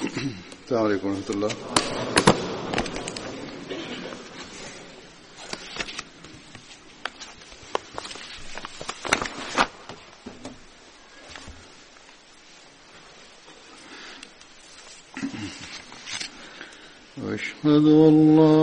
السلام عليكم ورحمة الله. أن لا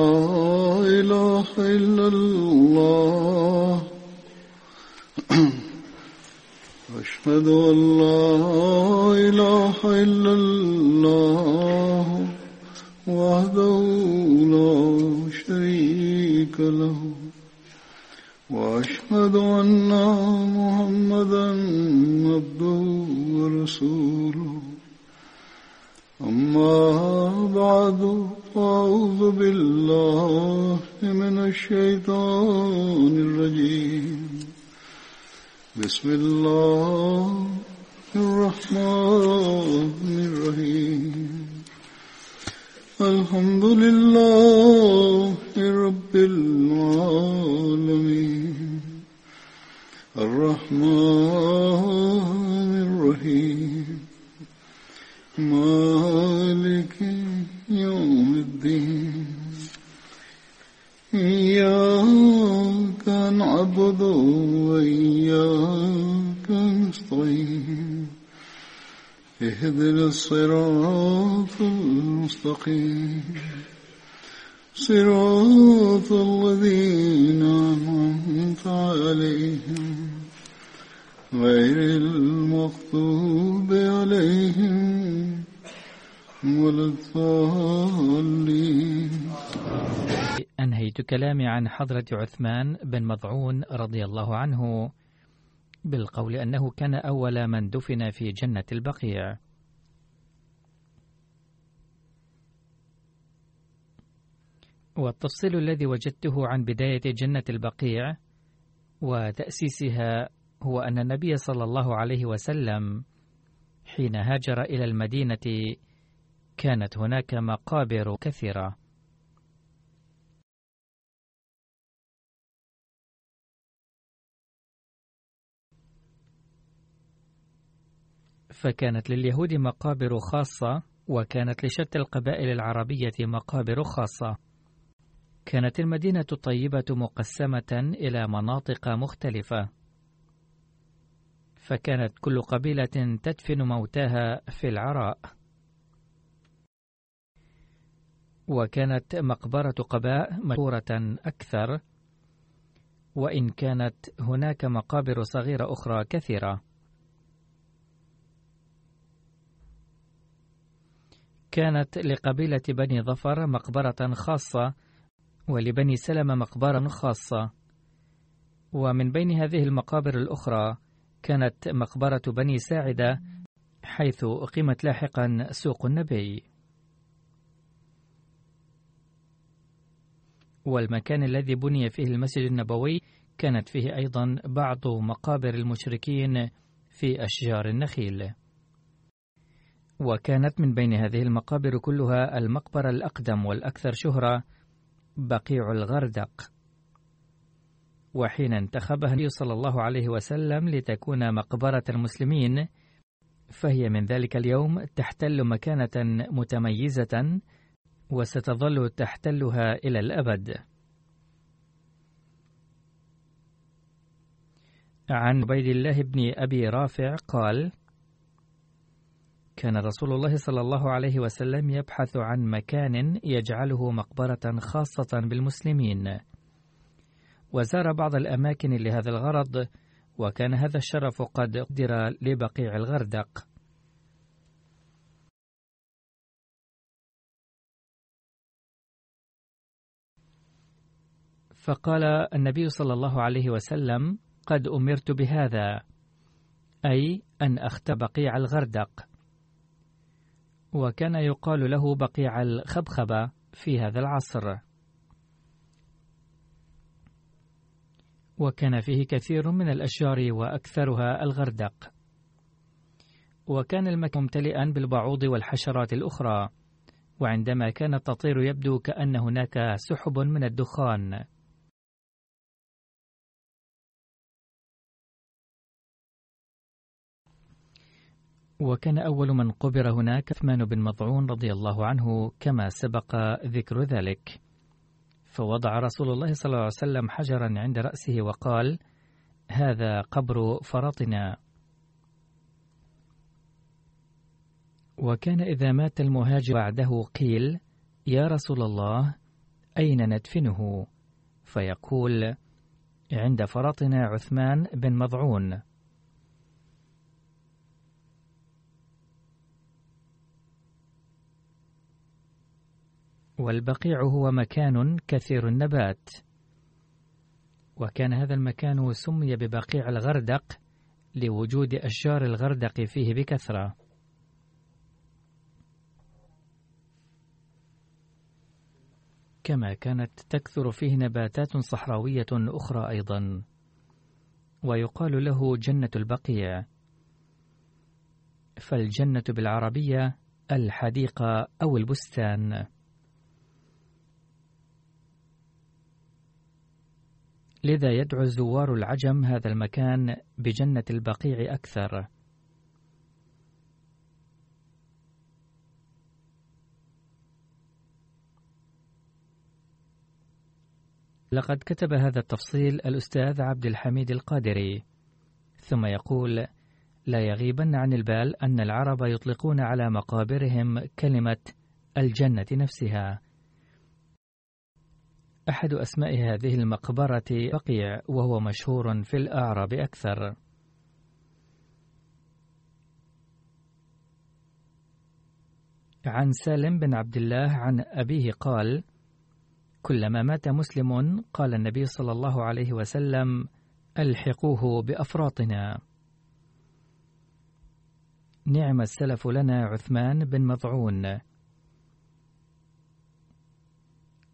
أنهيت كلامي عن حضرة عثمان بن مضعون رضي الله عنه بالقول أنه كان أول من دفن في جنة البقيع. والتفصيل الذي وجدته عن بداية جنة البقيع وتأسيسها هو أن النبي صلى الله عليه وسلم حين هاجر إلى المدينة كانت هناك مقابر كثيرة. فكانت لليهود مقابر خاصة وكانت لشتى القبائل العربية مقابر خاصة. كانت المدينة الطيبة مقسمة إلى مناطق مختلفة. فكانت كل قبيلة تدفن موتاها في العراء. وكانت مقبرة قباء مشهورة أكثر وإن كانت هناك مقابر صغيرة أخرى كثيرة. كانت لقبيلة بني ظفر مقبرة خاصة ولبني سلمة مقبرة خاصة. ومن بين هذه المقابر الأخرى كانت مقبرة بني ساعدة حيث أقيمت لاحقا سوق النبي. والمكان الذي بني فيه المسجد النبوي كانت فيه أيضا بعض مقابر المشركين في أشجار النخيل. وكانت من بين هذه المقابر كلها المقبرة الأقدم والأكثر شهرة بقيع الغردق. وحين انتخبها النبي صلى الله عليه وسلم لتكون مقبرة المسلمين فهي من ذلك اليوم تحتل مكانة متميزة وستظل تحتلها إلى الأبد. عن عبيد الله بن أبي رافع قال: كان رسول الله صلى الله عليه وسلم يبحث عن مكان يجعله مقبرة خاصة بالمسلمين. وزار بعض الأماكن لهذا الغرض وكان هذا الشرف قد قدر لبقيع الغردق فقال النبي صلى الله عليه وسلم قد أمرت بهذا أي أن أخت بقيع الغردق. وكان يقال له بقيع الخبخبة في هذا العصر. وكان فيه كثير من الأشجار وأكثرها الغردق. وكان المكان ممتلئا بالبعوض والحشرات الأخرى. وعندما كانت تطير يبدو كأن هناك سحب من الدخان. وكان أول من قبر هناك عثمان بن مضعون رضي الله عنه كما سبق ذكر ذلك. فوضع رسول الله صلى الله عليه وسلم حجرا عند رأسه وقال هذا قبر فرطنا. وكان إذا مات المهاجر بعده قيل يا رسول الله أين ندفنه؟ فيقول عند فرطنا عثمان بن مضعون والبقيع هو مكان كثير النبات. وكان هذا المكان سمي ببقيع الغردق لوجود أشجار الغردق فيه بكثرة. كما كانت تكثر فيه نباتات صحراوية أخرى أيضا. ويقال له جنة البقيع. فالجنة بالعربية الحديقة أو البستان. لذا يدعو زوار العجم هذا المكان بجنة البقيع أكثر. لقد كتب هذا التفصيل الأستاذ عبد الحميد القادري. ثم يقول لا يغيبن عن البال أن العرب يطلقون على مقابرهم كلمة الجنة نفسها. أحد أسماء هذه المقبرة بقيع وهو مشهور في الأعراب أكثر. عن سالم بن عبد الله عن أبيه قال كلما مات مسلم قال النبي صلى الله عليه وسلم ألحقوه بأفراطنا. نعم السلف لنا عثمان بن مضعون.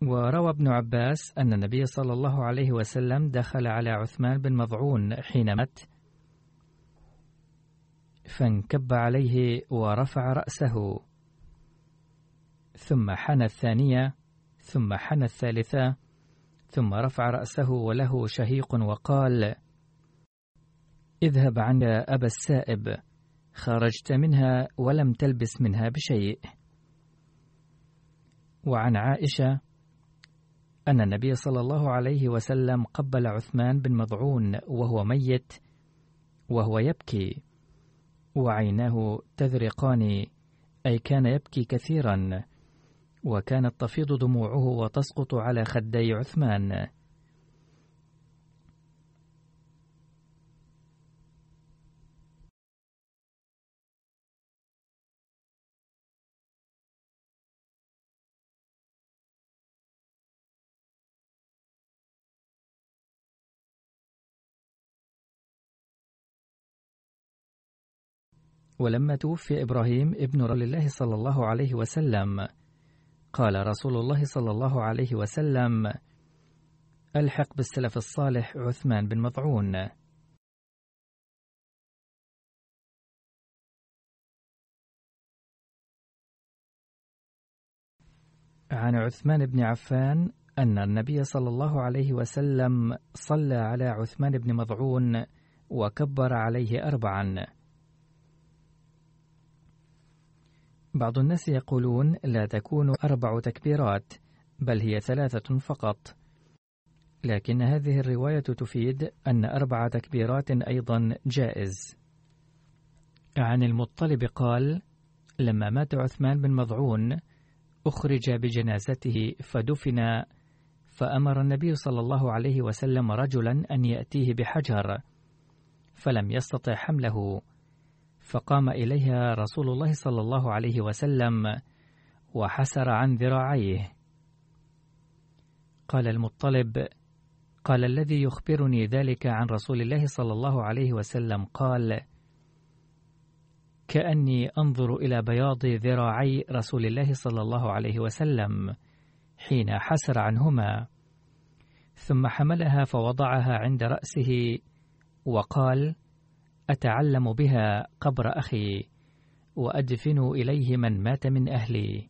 وروى ابن عباس أن النبي صلى الله عليه وسلم دخل على عثمان بن مضعون حين مات فانكب عليه ورفع رأسه. ثم حنى الثانية ثم حنى الثالثة ثم رفع رأسه وله شهيق وقال اذهب عن أبا السائب خرجت منها ولم تلبس منها بشيء. وعن عائشة أن النبي صلى الله عليه وسلم قبل عثمان بن مضعون وهو ميت وهو يبكي وعيناه تذرقان أي كان يبكي كثيرا وكانت تفيض دموعه وتسقط على خدي عثمان. ولما توفي إبراهيم ابن رسول الله صلى الله عليه وسلم قال رسول الله صلى الله عليه وسلم ألحق بالسلف الصالح عثمان بن مضعون عن عثمان بن عفان أن النبي صلى الله عليه وسلم صلى على عثمان بن مضعون وكبر عليه أربعا. بعض الناس يقولون لا تكون أربع تكبيرات بل هي ثلاثة فقط. لكن هذه الرواية تفيد أن أربع تكبيرات أيضا جائز. عن المطلب قال لما مات عثمان بن مضعون أخرج بجنازته فدفن فأمر النبي صلى الله عليه وسلم رجلا أن يأتيه بحجر فلم يستطع حمله. فقام إليها رسول الله صلى الله عليه وسلم وحسر عن ذراعيه. قال المطلب قال الذي يخبرني ذلك عن رسول الله صلى الله عليه وسلم؟ قال كأني أنظر إلى بياض ذراعي رسول الله صلى الله عليه وسلم حين حسر عنهما. ثم حملها فوضعها عند رأسه وقال أتعلم بها قبر أخي وأدفن إليه من مات من أهلي.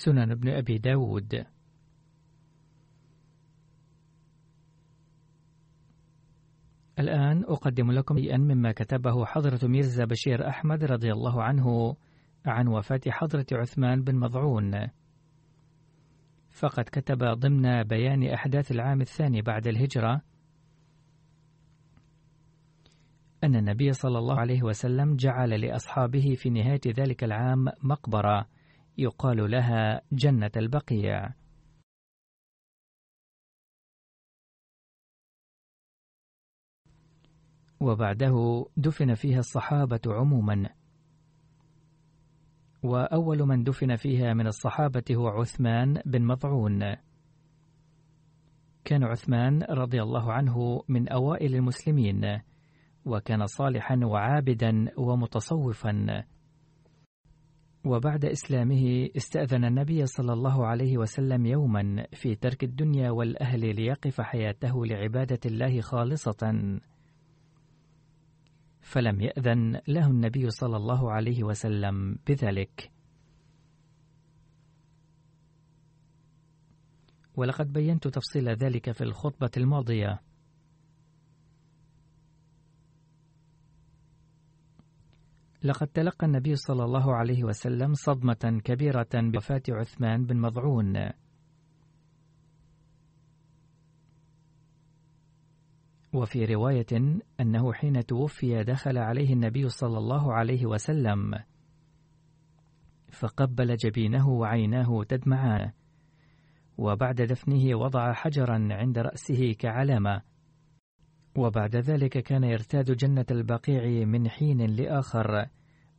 سنن ابن أبي داود. الآن أقدم لكم شيئا مما كتبه حضرة ميرزا بشير أحمد رضي الله عنه عن وفاة حضرة عثمان بن مضعون. فقد كتب ضمن بيان أحداث العام الثاني بعد الهجرة أن النبي صلى الله عليه وسلم جعل لأصحابه في نهاية ذلك العام مقبرة يقال لها جنة البقيع. وبعده دفن فيها الصحابة عموما. وأول من دفن فيها من الصحابة هو عثمان بن مضعون. كان عثمان رضي الله عنه من أوائل المسلمين وكان صالحا وعابدا ومتصوفا. وبعد إسلامه استأذن النبي صلى الله عليه وسلم يوما في ترك الدنيا والأهل ليقف حياته لعبادة الله خالصة. فلم يأذن له النبي صلى الله عليه وسلم بذلك. ولقد بينت تفصيل ذلك في الخطبة الماضية. لقد تلقى النبي صلى الله عليه وسلم صدمة كبيرة بوفاة عثمان بن مضعون. وفي رواية أنه حين توفي دخل عليه النبي صلى الله عليه وسلم فقبل جبينه وعيناه تدمعان وبعد دفنه وضع حجرا عند رأسه كعلامة. وبعد ذلك كان يرتاد جنة البقيع من حين لآخر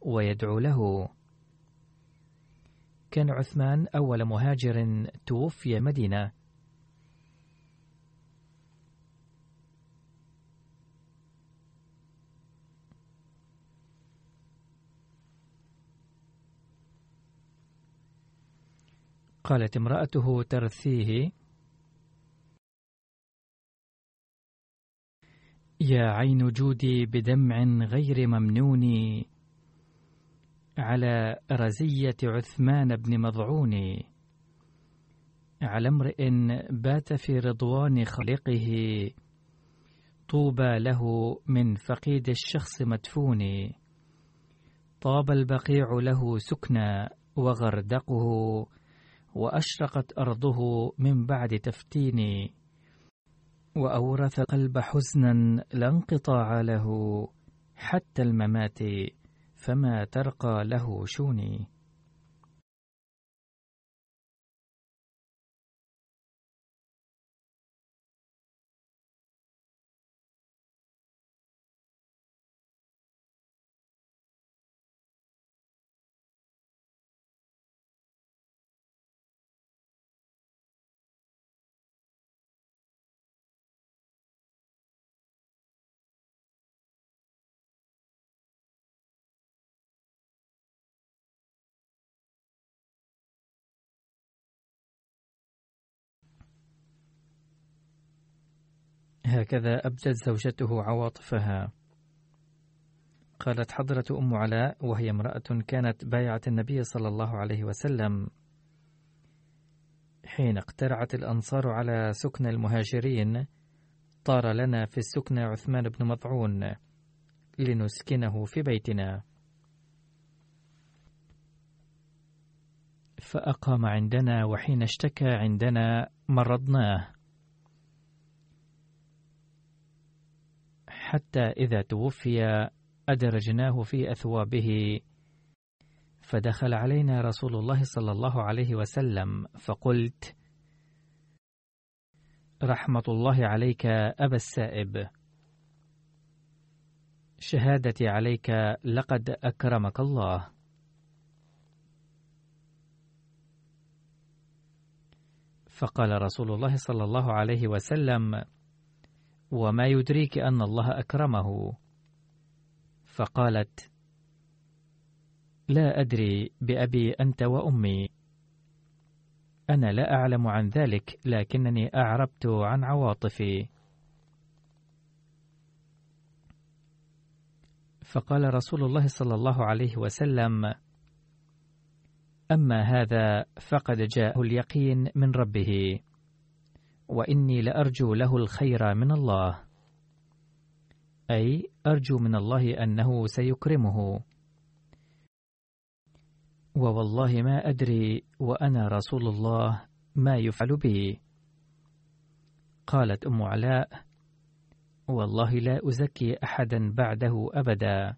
ويدعو له. كان عثمان أول مهاجر توفي مدينة. قالت امرأته ترثيه. يا عين جودي بدمع غير ممنون على رزية عثمان بن مضعون. على امرئ بات في رضوان خالقه طوبى له من فقيد الشخص مدفون. طاب البقيع له سكنى وغردقه وأشرقت أرضه من بعد تفتين. وأورث القلب حزنا لا انقطاع له حتى الممات فما ترقى له شوني. هكذا أبدت زوجته عواطفها. قالت حضرة أم علاء وهي امرأة كانت بايعة النبي صلى الله عليه وسلم. حين اقترعت الأنصار على سكن المهاجرين طار لنا في السكن عثمان بن مضعون لنسكنه في بيتنا. فأقام عندنا وحين اشتكى عندنا مرضناه. حتى إذا توفي أدرجناه في أثوابه فدخل علينا رسول الله صلى الله عليه وسلم فقلت رحمة الله عليك أبا السائب. شهادتي عليك لقد أكرمك الله. فقال رسول الله صلى الله عليه وسلم وما يدريك أن الله أكرمه. فقالت لا أدري بأبي أنت وأمي. أنا لا أعلم عن ذلك لكنني أعربت عن عواطفي. فقال رسول الله صلى الله عليه وسلم أما هذا فقد جاءه اليقين من ربه. وإني لأرجو له الخير من الله. أي أرجو من الله أنه سيكرمه. ووالله ما أدري وأنا رسول الله ما يفعل بي. قالت أم علاء والله لا أزكي أحدا بعده أبدا.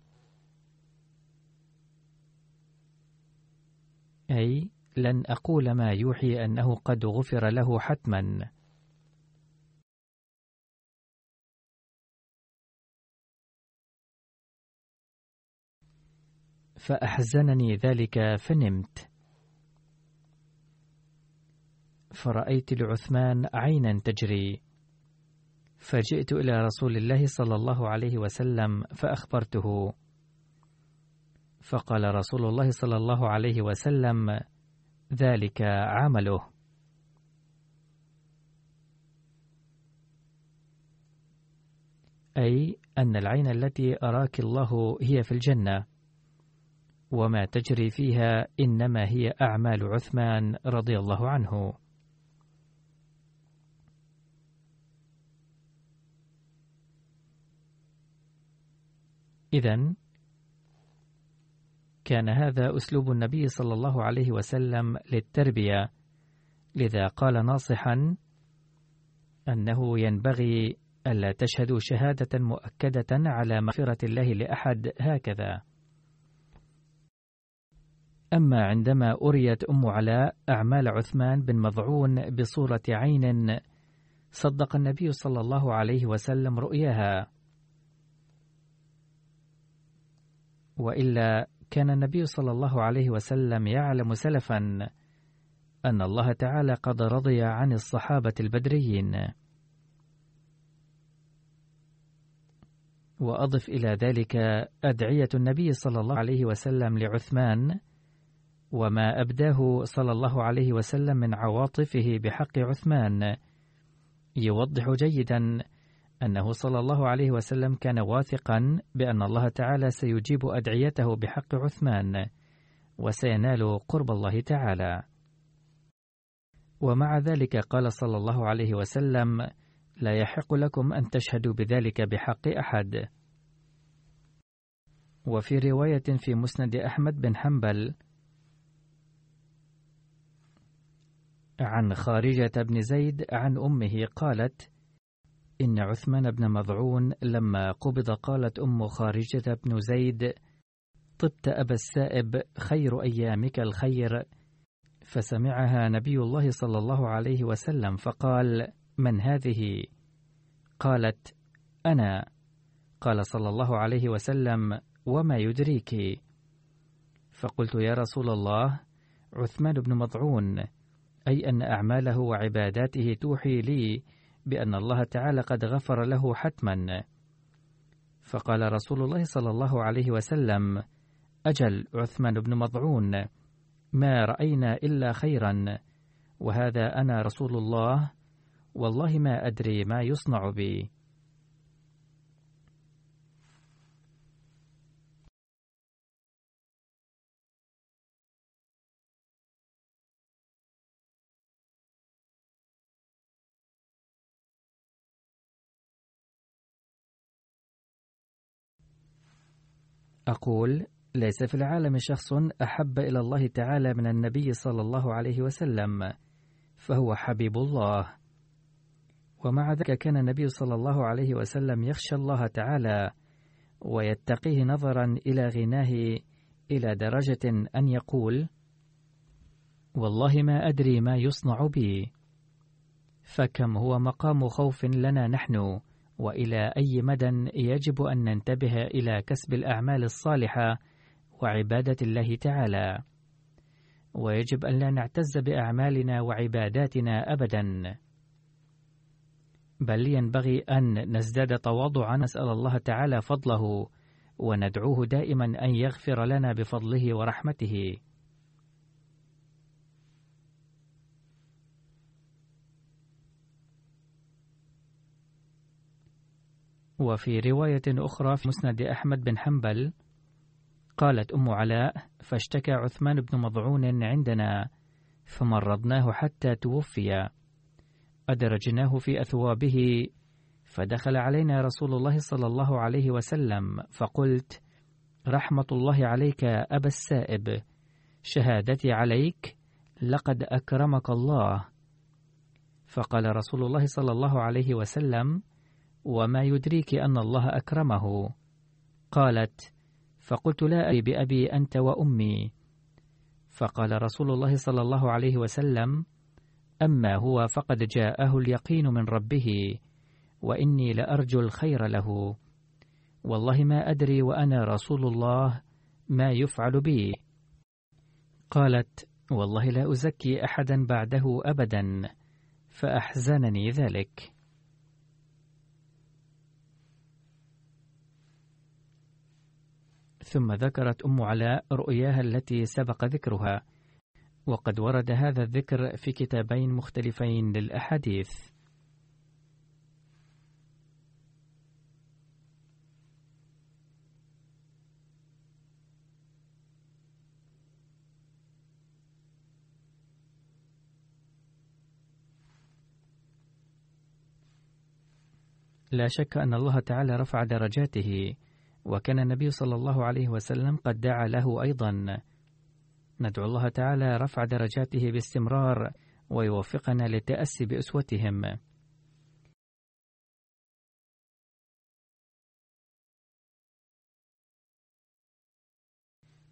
أي لن أقول ما يوحي أنه قد غفر له حتما. فأحزنني ذلك فنمت. فرأيت لعثمان عينا تجري. فجئت إلى رسول الله صلى الله عليه وسلم فأخبرته. فقال رسول الله صلى الله عليه وسلم ذلك عمله. أي أن العين التي أراك الله هي في الجنة. وما تجري فيها إنما هي أعمال عثمان رضي الله عنه. إذا كان هذا أسلوب النبي صلى الله عليه وسلم للتربية لذا قال ناصحا أنه ينبغي ألا تشهدوا شهادة مؤكدة على مغفرة الله لأحد هكذا. أما عندما أريت أم علاء أعمال عثمان بن مضعون بصورة عين صدق النبي صلى الله عليه وسلم رؤياها. وإلا كان النبي صلى الله عليه وسلم يعلم سلفا أن الله تعالى قد رضي عن الصحابة البدريين. وأضف إلى ذلك أدعية النبي صلى الله عليه وسلم لعثمان وما أبداه صلى الله عليه وسلم من عواطفه بحق عثمان. يوضح جيدا أنه صلى الله عليه وسلم كان واثقا بأن الله تعالى سيجيب أدعيته بحق عثمان وسينال قرب الله تعالى. ومع ذلك قال صلى الله عليه وسلم لا يحق لكم أن تشهدوا بذلك بحق أحد. وفي رواية في مسند أحمد بن حنبل عن خارجة بن زيد عن أمه قالت إن عثمان بن مضعون لما قبض قالت أم خارجة بن زيد طبت أبا السائب خير أيامك الخير فسمعها نبي الله صلى الله عليه وسلم فقال من هذه؟ قالت أنا قال صلى الله عليه وسلم وما يدريك؟ فقلت يا رسول الله عثمان بن مضعون أي أن أعماله وعباداته توحي لي بأن الله تعالى قد غفر له حتما. فقال رسول الله صلى الله عليه وسلم أجل عثمان بن مضعون ما رأينا إلا خيرا وهذا أنا رسول الله والله ما أدري ما يصنع بي. أقول ليس في العالم شخص أحب إلى الله تعالى من النبي صلى الله عليه وسلم فهو حبيب الله. ومع ذلك كان النبي صلى الله عليه وسلم يخشى الله تعالى ويتقيه نظرا إلى غناه إلى درجة أن يقول والله ما أدري ما يصنع بي فكم هو مقام خوف لنا نحن؟ وإلى أي مدى يجب أن ننتبه إلى كسب الأعمال الصالحة وعبادة الله تعالى؟ ويجب أن لا نعتز بأعمالنا وعباداتنا ابدا. بل ينبغي أن نزداد تواضعا. نسأل الله تعالى فضله وندعوه دائما أن يغفر لنا بفضله ورحمته. وفي رواية أخرى في مسند أحمد بن حنبل قالت أم علاء فاشتكى عثمان بن مضعون عندنا فمرضناه حتى توفي. أدرجناه في أثوابه فدخل علينا رسول الله صلى الله عليه وسلم فقلت رحمة الله عليك أبا السائب شهادتي عليك لقد أكرمك الله. فقال رسول الله صلى الله عليه وسلم وما يدريك أن الله أكرمه. قالت فقلت لا أبي بأبي أنت وأمي. فقال رسول الله صلى الله عليه وسلم أما هو فقد جاءه اليقين من ربه وإني لأرجو الخير له. والله ما أدري وأنا رسول الله ما يفعل بي. قالت والله لا أزكي أحدا بعده أبدا فأحزنني ذلك. ثم ذكرت أم علاء رؤياها التي سبق ذكرها. وقد ورد هذا الذكر في كتابين مختلفين للأحاديث. لا شك أن الله تعالى رفع درجاته. وكان النبي صلى الله عليه وسلم قد دعا له أيضا. ندعو الله تعالى رفع درجاته باستمرار ويوفقنا للتأسي بأسوتهم.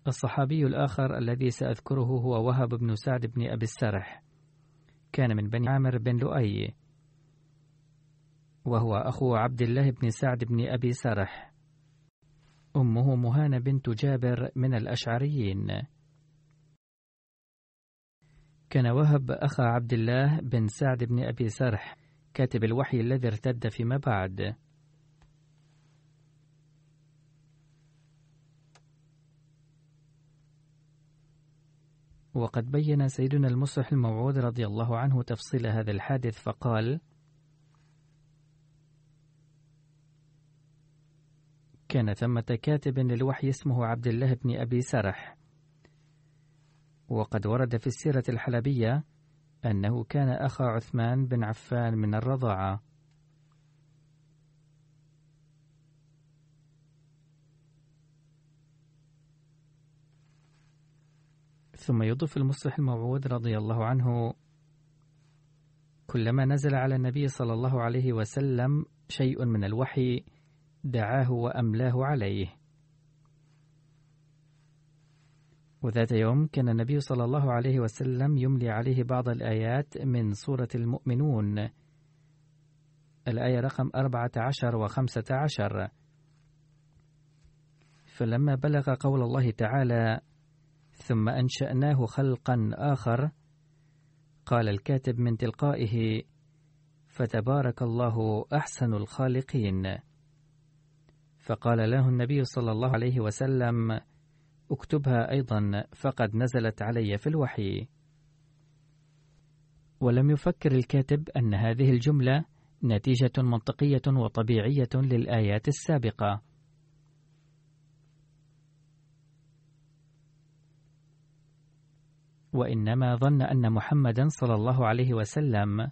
الصحابي الآخر الذي سأذكره هو وهب بن سعد بن أبي السرح. كان من بني عامر بن لؤي وهو أخو عبد الله بن سعد بن أبي سرح. أمه مهانة بنت جابر من الأشعريين. كان وهب أخا عبد الله بن سعد بن أبي سرح كاتب الوحي الذي ارتد فيما بعد. وقد بين سيدنا المصلح الموعود رضي الله عنه تفصيل هذا الحادث فقال كان ثمة كاتب للوحي اسمه عبد الله بن أبي سرح. وقد ورد في السيرة الحلبية أنه كان أخا عثمان بن عفان من الرضاعة. ثم يضيف المصلح الموعود رضي الله عنه كلما نزل على النبي صلى الله عليه وسلم شيء من الوحي دعاه وأملاه عليه. وذات يوم كان النبي صلى الله عليه وسلم يملي عليه بعض الآيات من سورة المؤمنون. الآية رقم أربعة عشر وخمسة عشر. فلما بلغ قول الله تعالى ثم أنشأناه خلقا آخر قال الكاتب من تلقائه فتبارك الله أحسن الخالقين فقال له النبي صلى الله عليه وسلم اكتبها أيضا فقد نزلت علي في الوحي. ولم يفكر الكاتب أن هذه الجملة نتيجة منطقية وطبيعية للآيات السابقة. وإنما ظن أن محمدا صلى الله عليه وسلم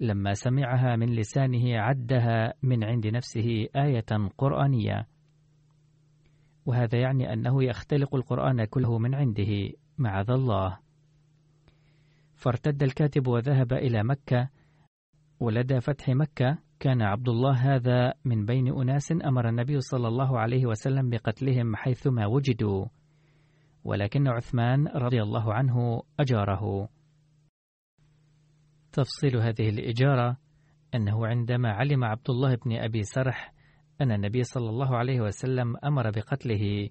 لما سمعها من لسانه عدها من عند نفسه آية قرآنية. وهذا يعني أنه يختلق القرآن كله من عنده معاذ الله. فارتد الكاتب وذهب إلى مكة ولدى فتح مكة. كان عبد الله هذا من بين أناس أمر النبي صلى الله عليه وسلم بقتلهم حيثما وجدوا. ولكن عثمان رضي الله عنه أجاره. تفصيل هذه الإجارة أنه عندما علم عبد الله بن أبي سرح أن النبي صلى الله عليه وسلم أمر بقتله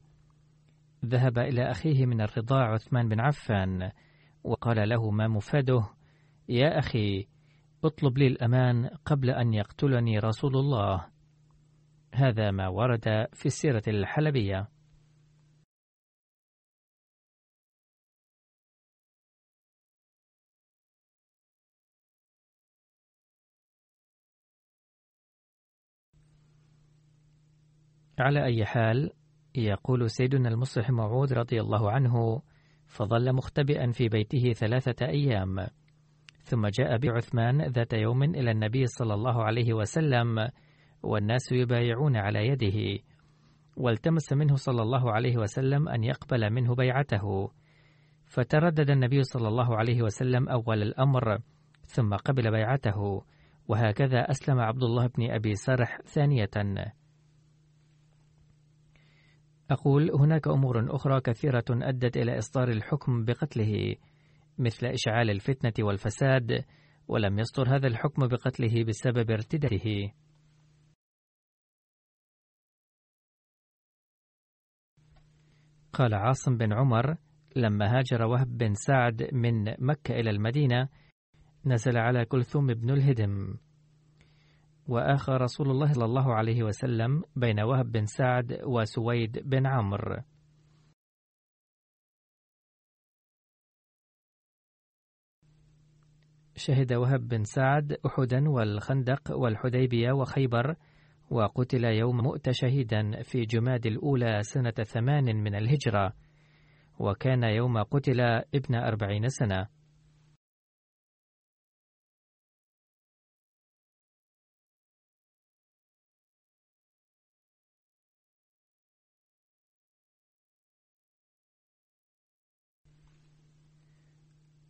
ذهب إلى أخيه من الرضاع عثمان بن عفان وقال له ما مفاده؟ يا أخي اطلب لي الأمان قبل أن يقتلني رسول الله. هذا ما ورد في السيرة الحلبية. على أي حال يقول سيدنا المصلح موعود رضي الله عنه فظل مختبئا في بيته ثلاثة أيام. ثم جاء بعثمان ذات يوم إلى النبي صلى الله عليه وسلم والناس يبايعون على يده. والتمس منه صلى الله عليه وسلم أن يقبل منه بيعته. فتردد النبي صلى الله عليه وسلم أول الأمر ثم قبل بيعته وهكذا أسلم عبد الله بن أبي سرح ثانية. أقول هناك أمور أخرى كثيرة أدت إلى إصدار الحكم بقتله مثل إشعال الفتنة والفساد ولم يصدر هذا الحكم بقتله بسبب ارتداده قال عاصم بن عمر لما هاجر وهب بن سعد من مكة إلى المدينة نزل على كلثوم بن الهدم. وآخى رسول الله صلى الله عليه وسلم بين وهب بن سعد وسويد بن عمرو. شهد وهب بن سعد أحدا والخندق والحديبية وخيبر وقتل يوم مؤت شهيدا في جماد الأولى سنة ثمان من الهجرة وكان يوم قتل ابن أربعين سنة.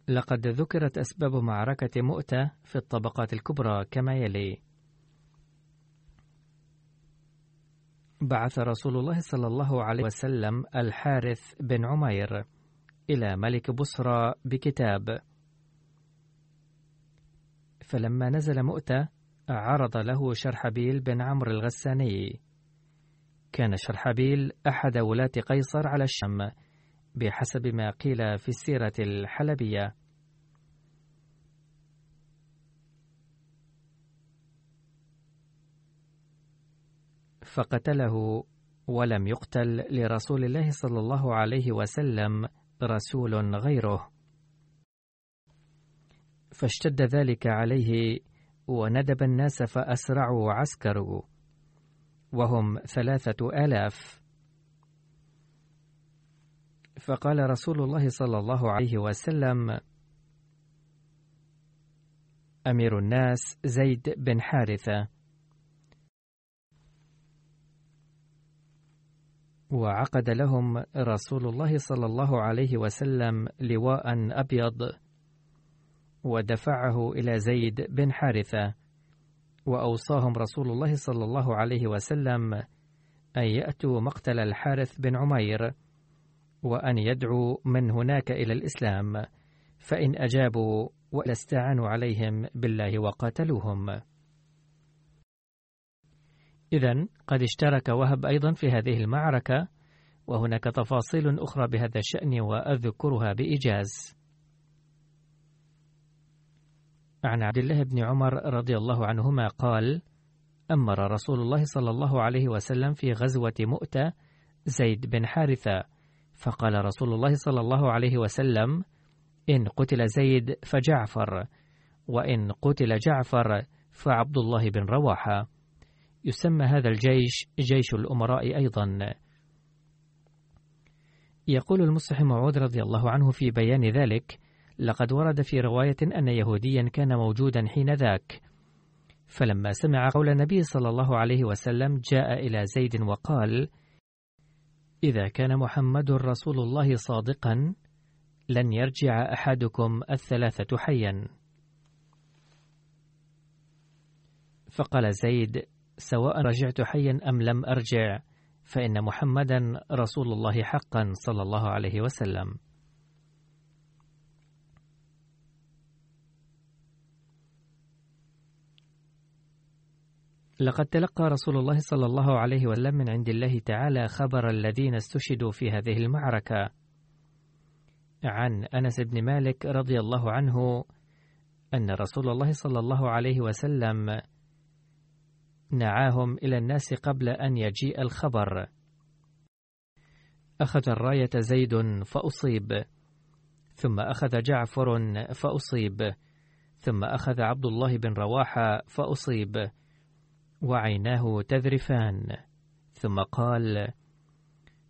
لقد ذكرت أسباب معركة مؤتة في الطبقات الكبرى كما يلي: بعث رسول الله صلى الله عليه وسلم الحارث بن عمير إلى ملك بصرى بكتاب، فلما نزل مؤتة عرض له شرحبيل بن عمرو الغساني. كان شرحبيل أحد ولاة قيصر على الشام بحسب ما قيل في السيرة الحلبية. فقتله ولم يقتل لرسول الله صلى الله عليه وسلم رسول غيره. فاشتد ذلك عليه وندب الناس فأسرعوا عسكروا. وهم ثلاثة آلاف. فقال رسول الله صلى الله عليه وسلم أمير الناس زيد بن حارثة. وعقد لهم رسول الله صلى الله عليه وسلم لواء أبيض ودفعه إلى زيد بن حارثة. وأوصاهم رسول الله صلى الله عليه وسلم أن يأتوا مقتل الحارث بن عمير. وأن يدعوا من هناك إلى الإسلام فإن أجابوا ولا استعانوا عليهم بالله وقاتلوهم. إذا قد اشترك وهب أيضا في هذه المعركة وهناك تفاصيل أخرى بهذا الشأن وأذكرها بإيجاز. عن عبد الله بن عمر رضي الله عنهما قال أمر رسول الله صلى الله عليه وسلم في غزوة مؤتة زيد بن حارثة فقال رسول الله صلى الله عليه وسلم إن قتل زيد فجعفر وإن قتل جعفر فعبد الله بن رواحة. يسمى هذا الجيش جيش الأمراء أيضا. يقول المصلح معود رضي الله عنه في بيان ذلك لقد ورد في رواية أن يهوديا كان موجودا حين ذاك. فلما سمع قول النبي صلى الله عليه وسلم جاء إلى زيد وقال إذا كان محمد رسول الله صادقا لن يرجع أحدكم الثلاثة حيا. فقال زيد سواء رجعت حيا أم لم أرجع فإن محمدا رسول الله حقا صلى الله عليه وسلم. لقد تلقى رسول الله صلى الله عليه وسلم من عند الله تعالى خبر الذين استشهدوا في هذه المعركة. عن أنس بن مالك رضي الله عنه أن رسول الله صلى الله عليه وسلم نعاهم إلى الناس قبل أن يجيء الخبر. أخذ الراية زيد فأصيب ثم أخذ جعفر فأصيب ثم أخذ عبد الله بن رواحة فأصيب. وعيناه تذرفان. ثم قال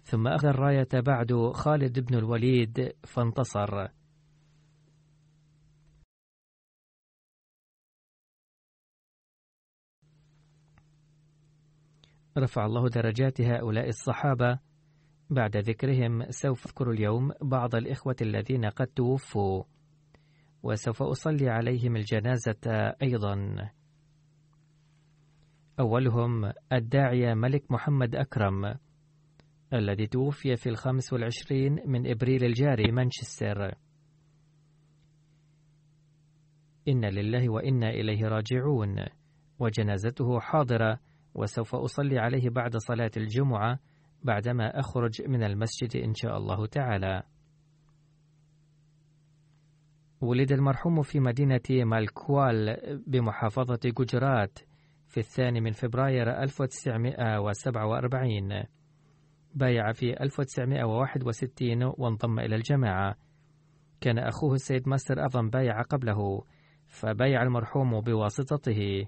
ثم أخذ الراية بعد خالد بن الوليد فانتصر. رفع الله درجات هؤلاء الصحابة. بعد ذكرهم سوف أذكر اليوم بعض الإخوة الذين قد توفوا وسوف أصلي عليهم الجنازة أيضا. أولهم الداعية ملك محمد أكرم الذي توفي في الخامس والعشرين من إبريل الجاري مانشستر إن لله وإنا إليه راجعون وجنازته حاضرة وسوف أصلي عليه بعد صلاة الجمعة بعدما أخرج من المسجد إن شاء الله تعالى. ولد المرحوم في مدينة مالكوال بمحافظة جوجرات في الثاني من فبراير 1947 بايع في 1961 وانضم إلى الجماعة. كان أخوه السيد ماستر أيضا بايع قبله فبايع المرحوم بواسطته.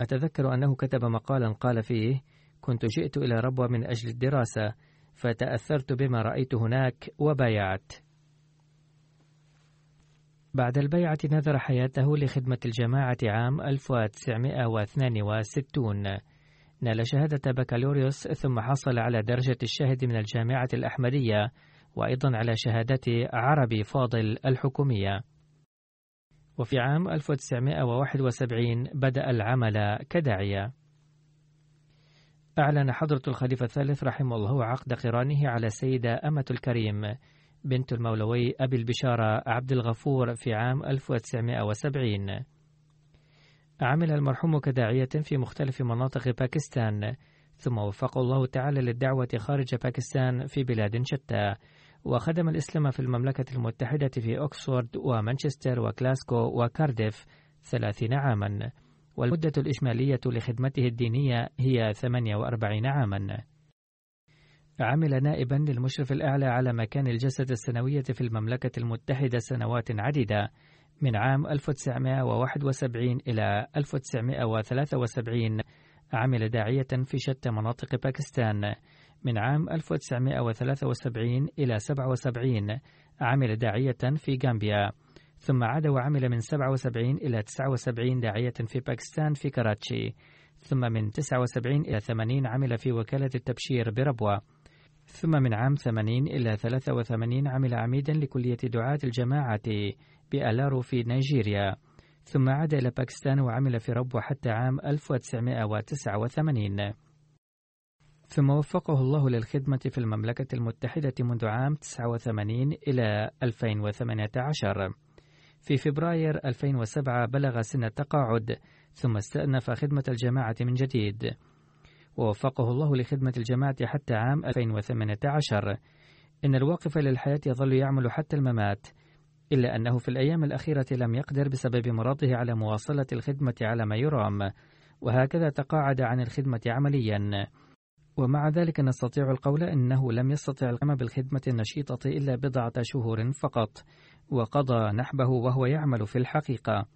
أتذكر أنه كتب مقالا قال فيه كنت جئت إلى ربوة من أجل الدراسة فتأثرت بما رأيت هناك وبايعت. بعد البيعة نذر حياته لخدمة الجماعة عام 1962 نال شهادة بكالوريوس ثم حصل على درجة الشاهد من الجامعة الأحمدية وأيضا على شهادة عربي فاضل الحكومية. وفي عام 1971 بدأ العمل كداعية. أعلن حضرة الخليفة الثالث رحمه الله عقد قرانه على السيدة أمة الكريم. بنت المولوي أبي البشارة عبد الغفور في عام 1970 عمل المرحوم كداعية في مختلف مناطق باكستان ثم وفق الله تعالى للدعوة خارج باكستان في بلاد شتى. وخدم الإسلام في المملكة المتحدة في أكسفورد ومانشستر وكلاسكو وكارديف ثلاثين عاما. والمدة الإجمالية لخدمته الدينية هي 48 عاما. عمل نائبا للمشرف الأعلى على مكان الجسد السنوية في المملكة المتحدة سنوات عديدة من عام 1971 إلى 1973 عمل داعية في شتى مناطق باكستان من عام 1973 إلى 77 عمل داعية في غامبيا ثم عاد وعمل من 77 إلى 79 داعية في باكستان في كراتشي ثم من 79 إلى 80 عمل في وكالة التبشير بربوة. ثم من عام 80 إلى 83 عمل عميدا لكلية دعاة الجماعة بألارو في نيجيريا. ثم عاد إلى باكستان وعمل في ربوة حتى عام 1989 ثم وفقه الله للخدمة في المملكة المتحدة منذ عام 89 إلى 2018 في فبراير 2007 بلغ سن التقاعد ثم استأنف خدمة الجماعة من جديد. ووفقه الله لخدمة الجماعة حتى عام 2018 إن الواقف للحياة يظل يعمل حتى الممات إلا أنه في الأيام الأخيرة لم يقدر بسبب مرضه على مواصلة الخدمة على ما يرام وهكذا تقاعد عن الخدمة عمليا. ومع ذلك نستطيع القول أنه لم يستطع القيام بالخدمة النشيطة إلا بضعة شهور فقط وقضى نحبه وهو يعمل في الحقيقة.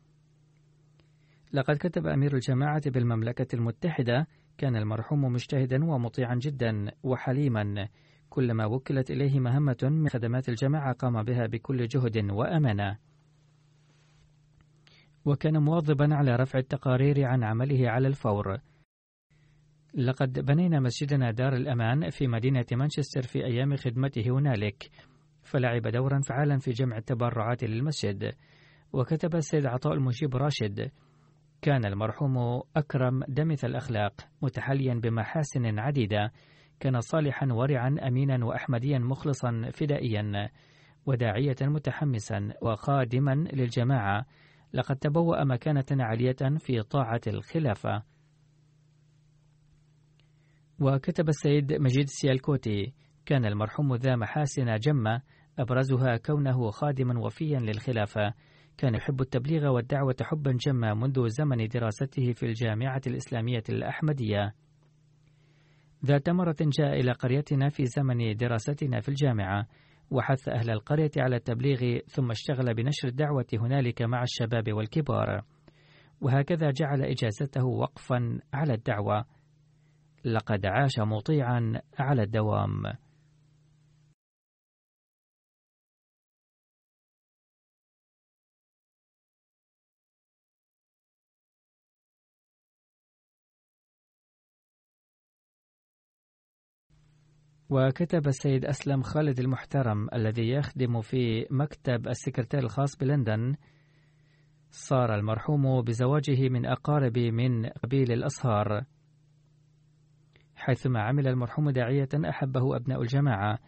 لقد كتب أمير الجماعة بالمملكة المتحدة كان المرحوم مجتهدا ومطيعا جدا وحليما. كلما وكلت إليه مهمة من خدمات الجماعة قام بها بكل جهد وأمانة. وكان مواظبا على رفع التقارير عن عمله على الفور. لقد بنينا مسجدنا دار الأمان في مدينة مانشستر في أيام خدمته هنالك. فلعب دورا فعالا في جمع التبرعات للمسجد. وكتب السيد عطاء المجيب راشد. كان المرحوم أكرم دمث الأخلاق متحليا بمحاسن عديدة كان صالحا ورعا أمينا وأحمديا مخلصا فدائيا وداعية متحمسا وخادما للجماعة. لقد تبوأ مكانة عالية في طاعة الخلافة. وكتب السيد مجيد السيالكوتي كان المرحوم ذا محاسن جمة أبرزها كونه خادما وفيا للخلافة. كان يحب التبليغ والدعوة حبا جما منذ زمن دراسته في الجامعة الإسلامية الأحمدية. ذات مرة جاء إلى قريتنا في زمن دراستنا في الجامعة وحث أهل القرية على التبليغ ثم اشتغل بنشر الدعوة هنالك مع الشباب والكبار. وهكذا جعل إجازته وقفا على الدعوة. لقد عاش مطيعا على الدوام. وكتب السيد أسلم خالد المحترم الذي يخدم في مكتب السكرتير الخاص بلندن صار المرحوم بزواجه من أقارب من قبيل الأصهار حيثما عمل المرحوم داعية أحبه أبناء الجماعة.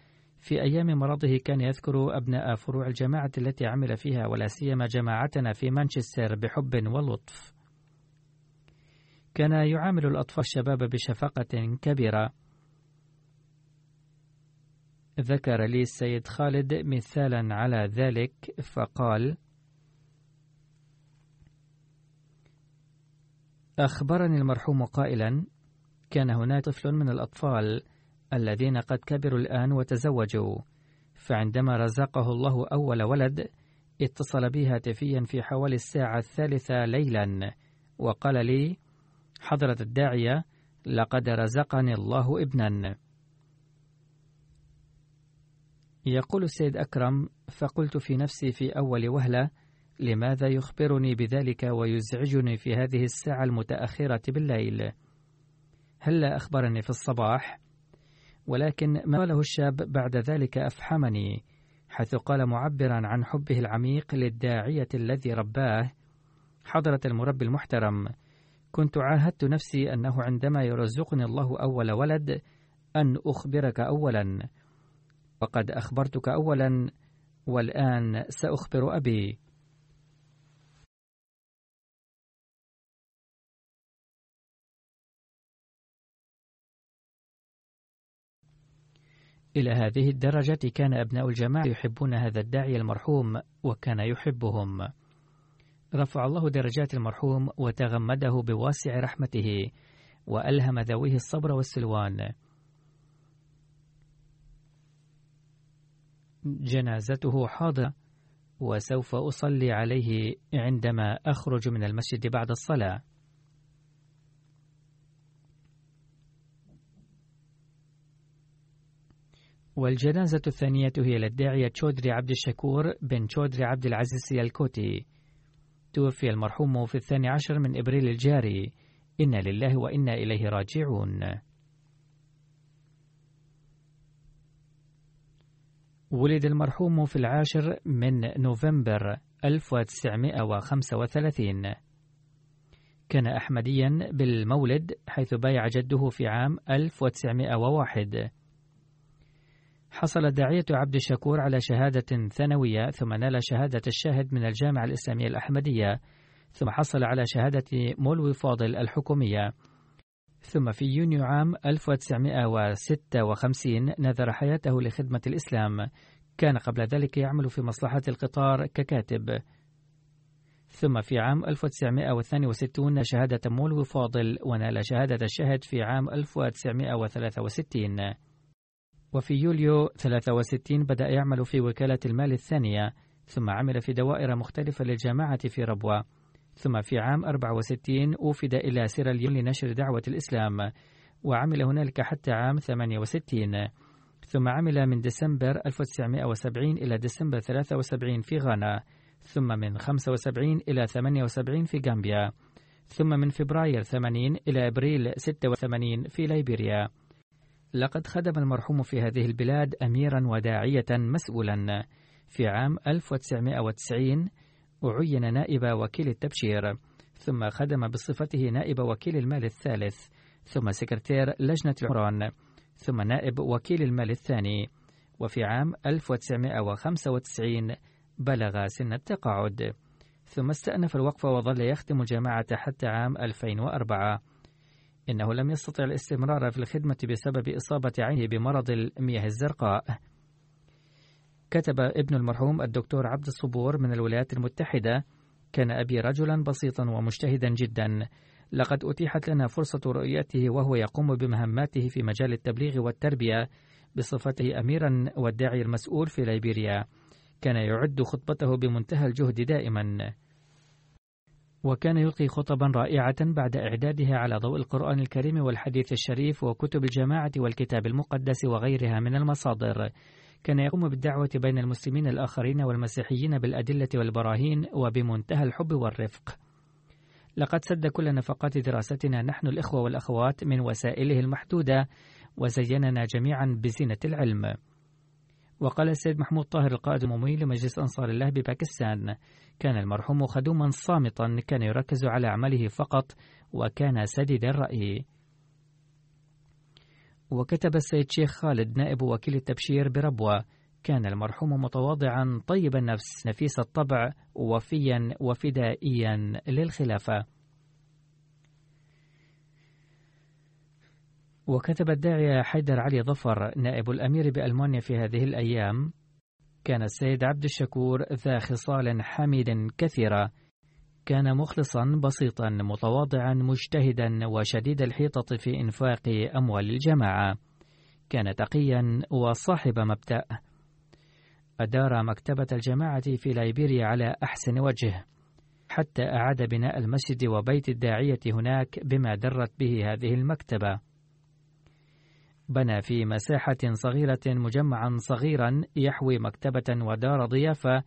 في أيام مرضه كان يذكر أبناء فروع الجماعة التي عمل فيها ولا سيما جماعتنا في مانشستر بحب ولطف. كان يعامل الأطفال الشباب بشفقة كبيرة. ذكر لي السيد خالد مثالا على ذلك فقال أخبرني المرحوم قائلا كان هناك طفل من الأطفال الذين قد كبروا الآن وتزوجوا فعندما رزقه الله أول ولد اتصل بي هاتفيا في حوالي الساعة الثالثة ليلا وقال لي حضرة الداعية لقد رزقني الله ابنا. يقول السيد أكرم فقلت في نفسي في أول وهلة لماذا يخبرني بذلك ويزعجني في هذه الساعة المتأخرة بالليل؟ هل لا أخبرني في الصباح؟ ولكن ما قاله الشاب بعد ذلك أفحمني حيث قال معبرا عن حبه العميق للداعية الذي رباه حضرة المربي المحترم كنت عاهدت نفسي أنه عندما يرزقني الله أول ولد أن أخبرك أولا وقد أخبرتك أولا والآن سأخبر أبي. إلى هذه الدرجة كان أبناء الجماعة يحبون هذا الداعي المرحوم وكان يحبهم. رفع الله درجات المرحوم وتغمده بواسع رحمته وألهم ذويه الصبر والسلوان. جنازته حاضرة وسوف أصلي عليه عندما أخرج من المسجد بعد الصلاة. والجنازة الثانية هي للداعية تشودري عبد الشكور بن تشودري عبد العزيز الكوتي. توفي المرحوم في الثاني عشر من إبريل الجاري. إنا لله وإنا إليه راجعون. ولد المرحوم في العاشر من نوفمبر 1935 كان أحمديا بالمولد حيث بايع جده في عام 1901 حصل الداعية عبد الشكور على شهادة ثانوية ثم نال شهادة الشاهد من الجامعة الإسلامية الأحمدية ثم حصل على شهادة مولوي فاضل الحكومية. ثم في يونيو عام 1956 نذر حياته لخدمة الإسلام. كان قبل ذلك يعمل في مصلحة القطار ككاتب. ثم في عام 1962 شهادة مولوي فاضل ونال شهادة الشهد في عام 1963 وفي يوليو 63 بدأ يعمل في وكالة المال الثانية ثم عمل في دوائر مختلفة للجامعة في ربوة. ثم في عام 64 أوفد إلى سيراليون لنشر دعوة الإسلام وعمل هنالك حتى عام 68 ثم عمل من ديسمبر 1970 إلى ديسمبر 73 في غانا ثم من 75 إلى 78 في غامبيا ثم من فبراير 80 إلى أبريل 86 في ليبيريا. لقد خدم المرحوم في هذه البلاد أميرا وداعية مسؤولا. في عام 1990 أعين نائب وكيل التبشير ثم خدم بصفته نائب وكيل المال الثالث ثم سكرتير لجنة العمران ثم نائب وكيل المال الثاني. وفي عام 1995 بلغ سن التقاعد. ثم استأنف الوقف وظل يخدم الجماعة حتى عام 2004 إنه لم يستطع الاستمرار في الخدمة بسبب إصابة عينه بمرض المياه الزرقاء. كتب ابن المرحوم الدكتور عبد الصبور من الولايات المتحدة كان أبي رجلا بسيطا ومجتهدا جدا. لقد أتيحت لنا فرصة رؤيته وهو يقوم بمهماته في مجال التبليغ والتربية بصفته أميرا والداعي المسؤول في ليبيريا. كان يعد خطبته بمنتهى الجهد دائما. وكان يلقي خطبا رائعة بعد إعدادها على ضوء القرآن الكريم والحديث الشريف وكتب الجماعة والكتاب المقدس وغيرها من المصادر. كان يقوم بالدعوة بين المسلمين الآخرين والمسيحيين بالأدلة والبراهين وبمنتهى الحب والرفق. لقد سد كل نفقات دراستنا نحن الإخوة والأخوات من وسائله المحدودة وزيننا جميعا بزينة العلم. وقال السيد محمود طاهر القائد العمومي لمجلس أنصار الله بباكستان كان المرحوم خدوما صامتا كان يركز على عمله فقط وكان سديد الرأي. وكتب السيد شيخ خالد نائب وكيل التبشير بربوة. كان المرحوم متواضعا طيب النفس نفيس الطبع وفيا وفدائيا للخلافة. وكتب الداعية حيدر علي ظفر نائب الأمير بألمانيا في هذه الأيام. كان السيد عبد الشكور ذا خصال حميد كثيرة كان مخلصا بسيطا متواضعا مجتهدا وشديد الحيطة في إنفاق أموال الجماعة. كان تقيا وصاحب مبدأ. أدار مكتبة الجماعة في ليبيريا على أحسن وجه. حتى أعاد بناء المسجد وبيت الداعية هناك بما درت به هذه المكتبة. بنى في مساحة صغيرة مجمعا صغيرا يحوي مكتبة ودار ضيافة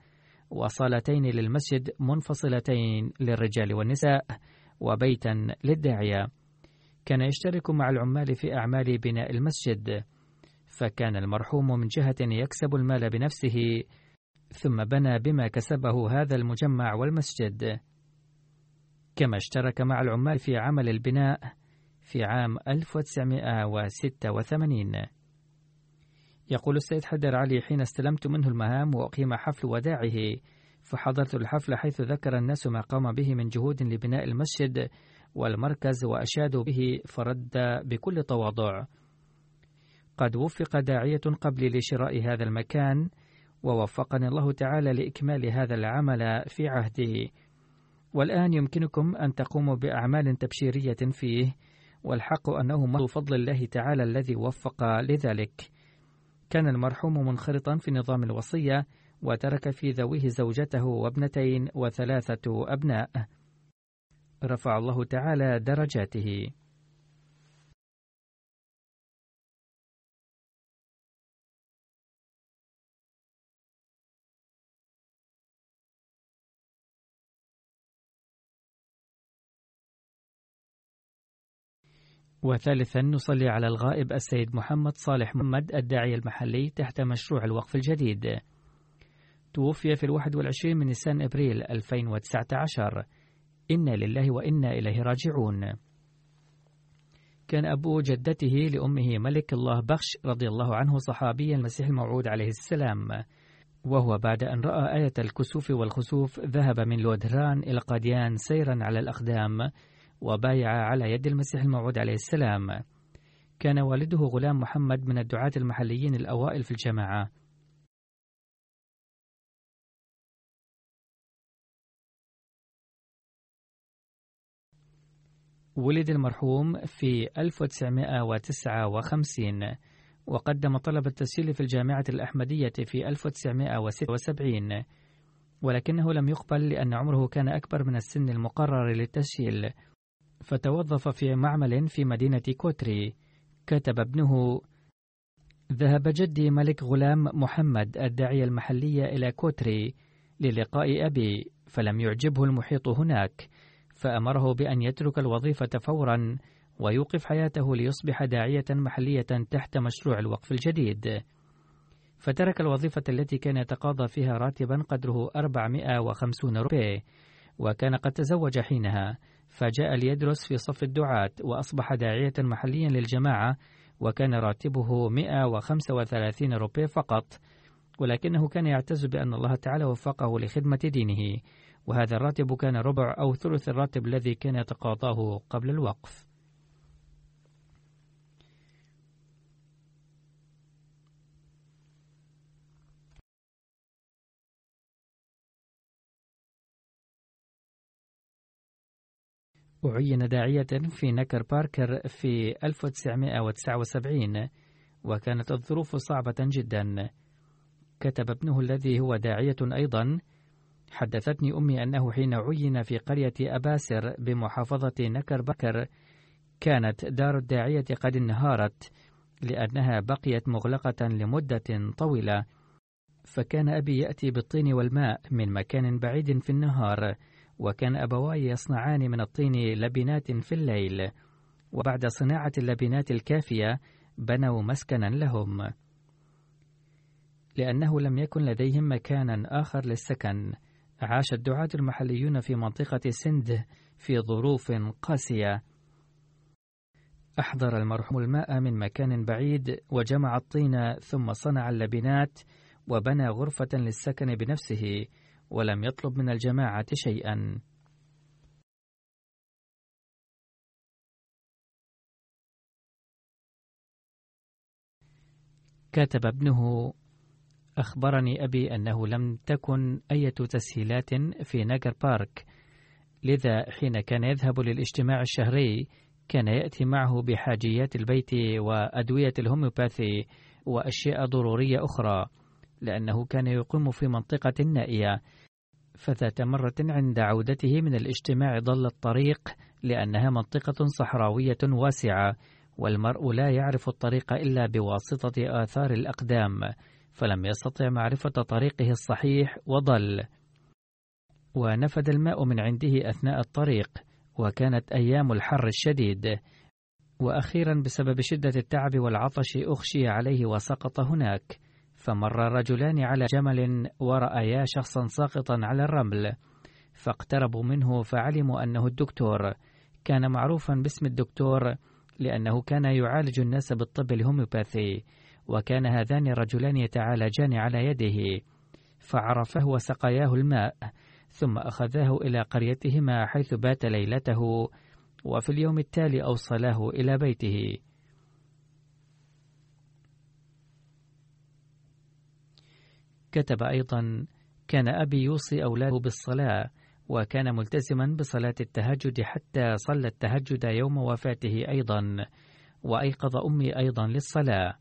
وصالتين للمسجد منفصلتين للرجال والنساء وبيتا للداعية. كان يشترك مع العمال في أعمال بناء المسجد فكان المرحوم من جهة يكسب المال بنفسه ثم بنى بما كسبه هذا المجمع والمسجد. كما اشترك مع العمال في عمل البناء في عام 1986 يقول السيد حدر علي حين استلمت منه المهام وأقيم حفل وداعه فحضرت الحفل حيث ذكر الناس ما قام به من جهود لبناء المسجد والمركز وأشادوا به فرد بكل تواضع. قد وفق داعية قبلي لشراء هذا المكان ووفقني الله تعالى لإكمال هذا العمل في عهده. والآن يمكنكم أن تقوموا بأعمال تبشيرية فيه والحق أنه محض فضل الله تعالى الذي وفق لذلك. كان المرحوم منخرطا في نظام الوصية وترك في ذويه زوجته وابنتين وثلاثة أبناء. رفع الله تعالى درجاته. وثالثا نصلي على الغائب السيد محمد صالح محمد الداعية المحلي تحت مشروع الوقف الجديد. توفي في الواحد والعشرين من نيسان أبريل 2019 إنا لله وإنا إليه راجعون. كان أبو جدته لأمه ملك الله بخش رضي الله عنه صحابي المسيح الموعود عليه السلام. وهو بعد أن رأى آية الكسوف والخسوف ذهب من لودران إلى قاديان سيرا على الأقدام. وبايع على يد المسيح الموعود عليه السلام. كان والده غلام محمد من الدعاة المحليين الأوائل في الجماعة. ولد المرحوم في 1959 وقدم طلب التسجيل في الجامعة الأحمدية في 1976 ولكنه لم يقبل لأن عمره كان أكبر من السن المقرر للتسجيل. فتوظف في معمل في مدينة كوتري. كتب ابنه ذهب جدي ملك غلام محمد الداعية المحلية إلى كوتري للقاء أبي فلم يعجبه المحيط هناك فأمره بأن يترك الوظيفة فورا ويقف حياته ليصبح داعية محلية تحت مشروع الوقف الجديد. فترك الوظيفة التي كان يتقاضى فيها راتبا قدره 450 روبيه وكان قد تزوج حينها. فجاء ليدرس في صف الدعاة وأصبح داعية محليا للجماعة وكان راتبه 135 روبيه فقط ولكنه كان يعتز بأن الله تعالى وفقه لخدمة دينه وهذا الراتب كان ربع أو ثلث الراتب الذي كان يتقاضاه قبل الوقف. أعين داعية في نكر باركر في 1979 وكانت الظروف صعبة جدا. كتب ابنه الذي هو داعية أيضا حدثتني أمي أنه حين عين في قرية أباسر بمحافظة نكر بكر كانت دار الداعية قد انهارت لأنها بقيت مغلقة لمدة طويلة فكان أبي يأتي بالطين والماء من مكان بعيد في النهار وكان أبواي يصنعان من الطين لبنات في الليل وبعد صناعة اللبنات الكافية بنوا مسكنا لهم. لأنه لم يكن لديهم مكانا آخر للسكن عاش الدعاة المحليون في منطقة سند في ظروف قاسية. أحضر المرحوم الماء من مكان بعيد وجمع الطين ثم صنع اللبنات وبنى غرفة للسكن بنفسه. ولم يطلب من الجماعة شيئا. كتب ابنه أخبرني أبي أنه لم تكن أي تسهيلات في ناجر بارك لذا حين كان يذهب للاجتماع الشهري كان يأتي معه بحاجيات البيت وأدوية الهوميوباثي وأشياء ضرورية أخرى لأنه كان يقيم في منطقة نائية. فذات مرة عند عودته من الاجتماع ضل الطريق لأنها منطقة صحراوية واسعة والمرء لا يعرف الطريق إلا بواسطة آثار الأقدام فلم يستطع معرفة طريقه الصحيح وضل. ونفد الماء من عنده أثناء الطريق وكانت أيام الحر الشديد. وأخيرا بسبب شدة التعب والعطش أغشي عليه وسقط هناك. فمر رجلان على جمل ورأيا شخصا ساقطا على الرمل فاقتربوا منه فعلموا أنه الدكتور كان معروفا باسم الدكتور لأنه كان يعالج الناس بالطب الهوميوباثي وكان هذان الرجلان يتعالجان على يده فعرفه وسقياه الماء ثم أخذاه إلى قريتهما حيث بات ليلته وفي اليوم التالي أوصلاه إلى بيته. كتب أيضا كان أبي يوصي أولاده بالصلاة وكان ملتزما بصلاة التهجد حتى صلى التهجد يوم وفاته أيضا وأيقظ أمي أيضا للصلاة.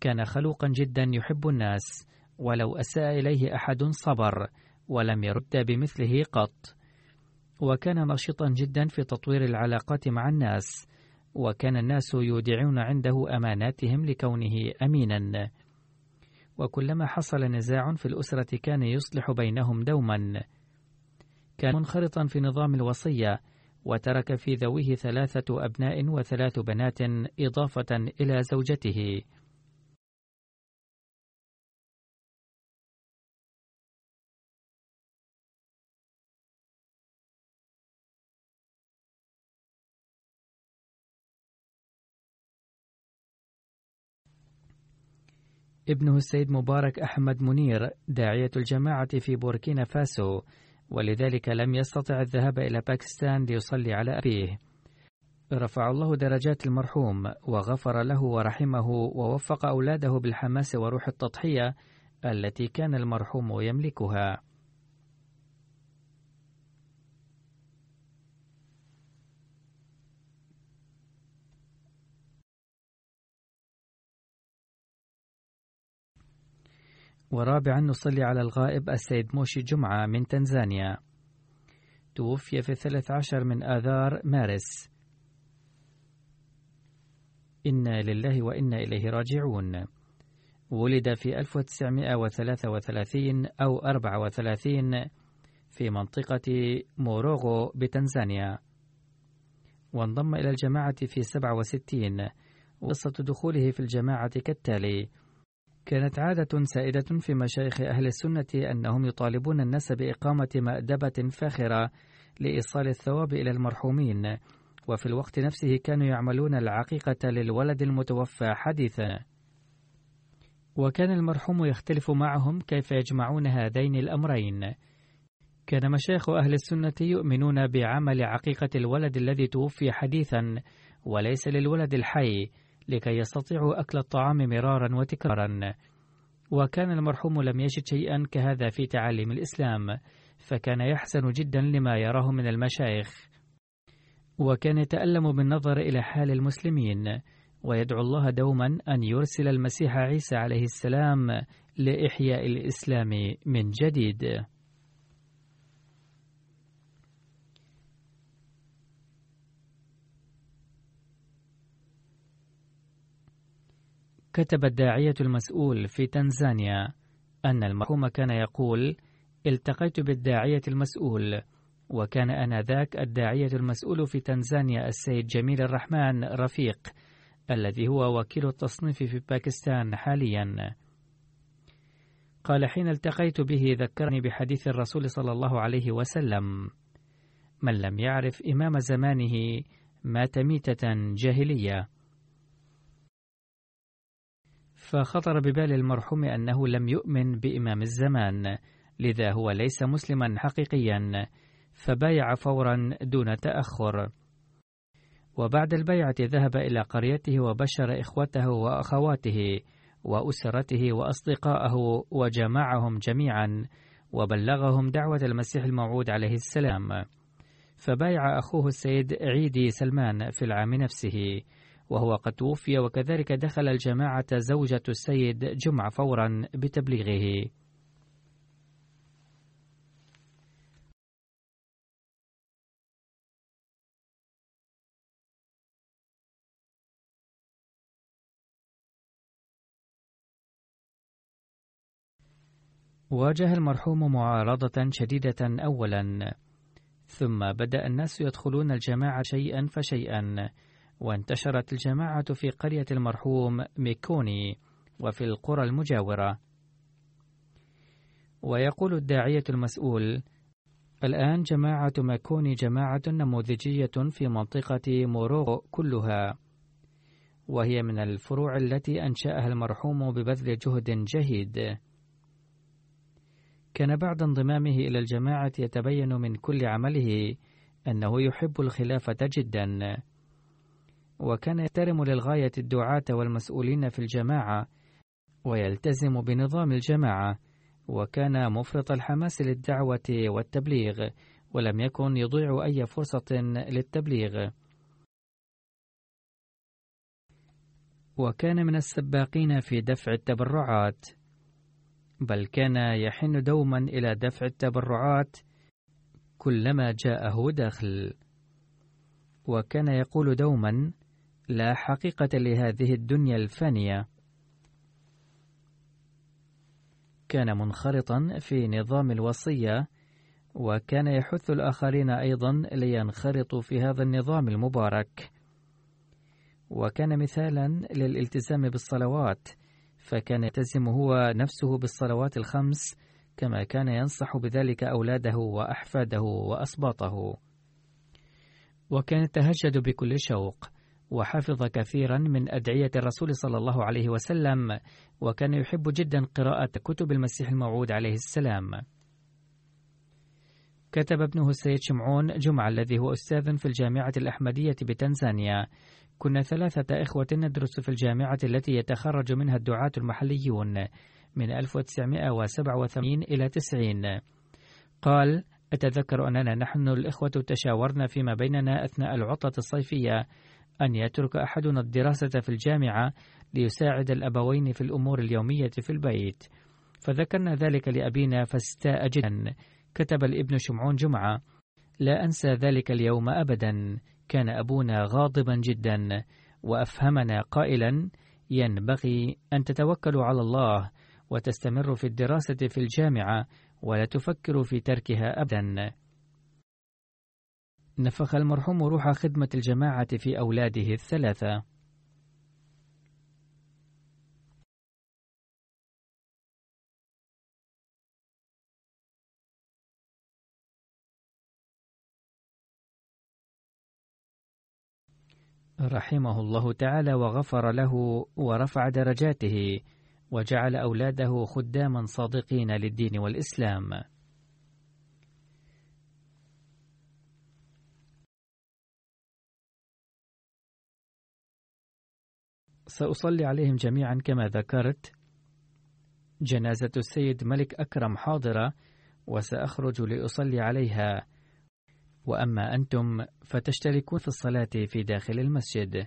كان خلوقا جدا يحب الناس ولو أساء إليه أحد صبر ولم يرد بمثله قط. وكان نشيطا جدا في تطوير العلاقات مع الناس وكان الناس يودعون عنده أماناتهم لكونه أمينا. وكلما حصل نزاع في الأسرة كان يصلح بينهم دوما. كان منخرطا في نظام الوصية وترك في ذويه ثلاثة أبناء وثلاث بنات إضافة إلى زوجته. ابنه السيد مبارك أحمد منير داعية الجماعة في بوركينا فاسو ولذلك لم يستطع الذهاب إلى باكستان ليصلي على أبيه. رفع الله درجات المرحوم وغفر له ورحمه ووفق أولاده بالحماس وروح التضحية التي كان المرحوم يملكها. ورابعا نصلي على الغائب السيد موشي جمعة من تنزانيا. توفي في الثلاث عشر من آذار مارس. إنا لله وإنا إليه راجعون. ولد في 1933 أو 34 في منطقة موروغو بتنزانيا. وانضم إلى الجماعة في 67 وقصة دخوله في الجماعة كالتالي. كانت عادة سائدة في مشايخ أهل السنة أنهم يطالبون الناس بإقامة مأدبة فاخرة لإيصال الثواب إلى المرحومين وفي الوقت نفسه كانوا يعملون العقيقة للولد المتوفى حديثا. وكان المرحوم يختلف معهم كيف يجمعون هذين الأمرين. كان مشايخ أهل السنة يؤمنون بعمل عقيقة الولد الذي توفي حديثا وليس للولد الحي لكي يستطيعوا أكل الطعام مرارا وتكرارا وكان المرحوم لم يجد شيئا كهذا في تعاليم الإسلام فكان يحزن جدا لما يراه من المشايخ وكان يتألم بالنظر إلى حال المسلمين ويدعو الله دوما أن يرسل المسيح عيسى عليه السلام لإحياء الإسلام من جديد. كتب الداعية المسؤول في تنزانيا أن المرحوم كان يقول: التقيت بالداعية المسؤول، وكان آنذاك الداعية المسؤول في تنزانيا السيد جميل الرحمن رفيق، الذي هو وكيل التصنيف في باكستان حاليا. قال حين التقيت به ذكرني بحديث الرسول صلى الله عليه وسلم: من لم يعرف إمام زمانه مات ميتة جاهلية. فخطر ببال المرحوم أنه لم يؤمن بإمام الزمان لذا هو ليس مسلما حقيقيا فبايع فورا دون تأخر. وبعد البيعة ذهب إلى قريته وبشر إخوته وأخواته وأسرته وأصدقائه وجمعهم جميعا وبلغهم دعوة المسيح الموعود عليه السلام. فبايع أخوه السيد عيدي سلمان في العام نفسه. وهو قد توفي وكذلك دخل الجماعة زوجة السيد جمع فورا بتبليغه. واجه المرحوم معارضة شديدة أولا. ثم بدأ الناس يدخلون الجماعة شيئا فشيئا. وانتشرت الجماعة في قرية المرحوم ميكوني وفي القرى المجاورة. ويقول الداعية المسؤول الآن جماعة ماكوني جماعة نموذجية في منطقة موروغ كلها وهي من الفروع التي أنشأها المرحوم ببذل جهد جهيد. كان بعد انضمامه إلى الجماعة يتبين من كل عمله أنه يحب الخلافة جدا. وكان يحترم للغاية الدعاة والمسؤولين في الجماعة ويلتزم بنظام الجماعة وكان مفرط الحماس للدعوة والتبليغ ولم يكن يضيع أي فرصة للتبليغ. وكان من السباقين في دفع التبرعات بل كان يحن دوما إلى دفع التبرعات كلما جاءه دخل. وكان يقول دوما لا حقيقة لهذه الدنيا الفانية. كان منخرطا في نظام الوصية، وكان يحث الآخرين أيضا لينخرطوا في هذا النظام المبارك. وكان مثالا للالتزام بالصلوات، فكان يلتزم هو نفسه بالصلوات الخمس، كما كان ينصح بذلك أولاده وأحفاده وأسباطه. وكان يتهجد بكل شوق وحفظ كثيرا من أدعية الرسول صلى الله عليه وسلم وكان يحب جدا قراءة كتب المسيح الموعود عليه السلام. كتب ابنه السيد شمعون جمعة الذي هو أستاذ في الجامعة الأحمدية بتنزانيا. كنا ثلاثة إخوة ندرس في الجامعة التي يتخرج منها الدعاة المحليون من 1987 إلى 90 قال أتذكر أننا نحن الإخوة تشاورنا فيما بيننا أثناء العطلة الصيفية. أن يترك أحدنا الدراسة في الجامعة ليساعد الأبوين في الأمور اليومية في البيت. فذكرنا ذلك لأبينا فاستاء جدا. كتب الابن شمعون جمعة لا أنسى ذلك اليوم أبدا. كان أبونا غاضبا جدا. وأفهمنا قائلا ينبغي أن تتوكلوا على الله وتستمروا في الدراسة في الجامعة ولا تفكروا في تركها أبدا. نفخ المرحوم روح خدمة الجماعة في أولاده الثلاثة. رحمه الله تعالى وغفر له ورفع درجاته وجعل أولاده خداما صادقين للدين والإسلام. سأصلي عليهم جميعا كما ذكرت. جنازة السيد ملك أكرم حاضرة وسأخرج لأصلي عليها. وأما أنتم فتشتركون في الصلاة في داخل المسجد.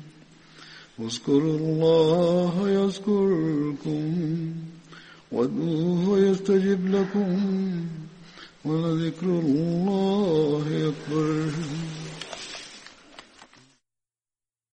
اذكروا الله يذكركم وادعوه يستجب لكم ولذكر الله أكبر.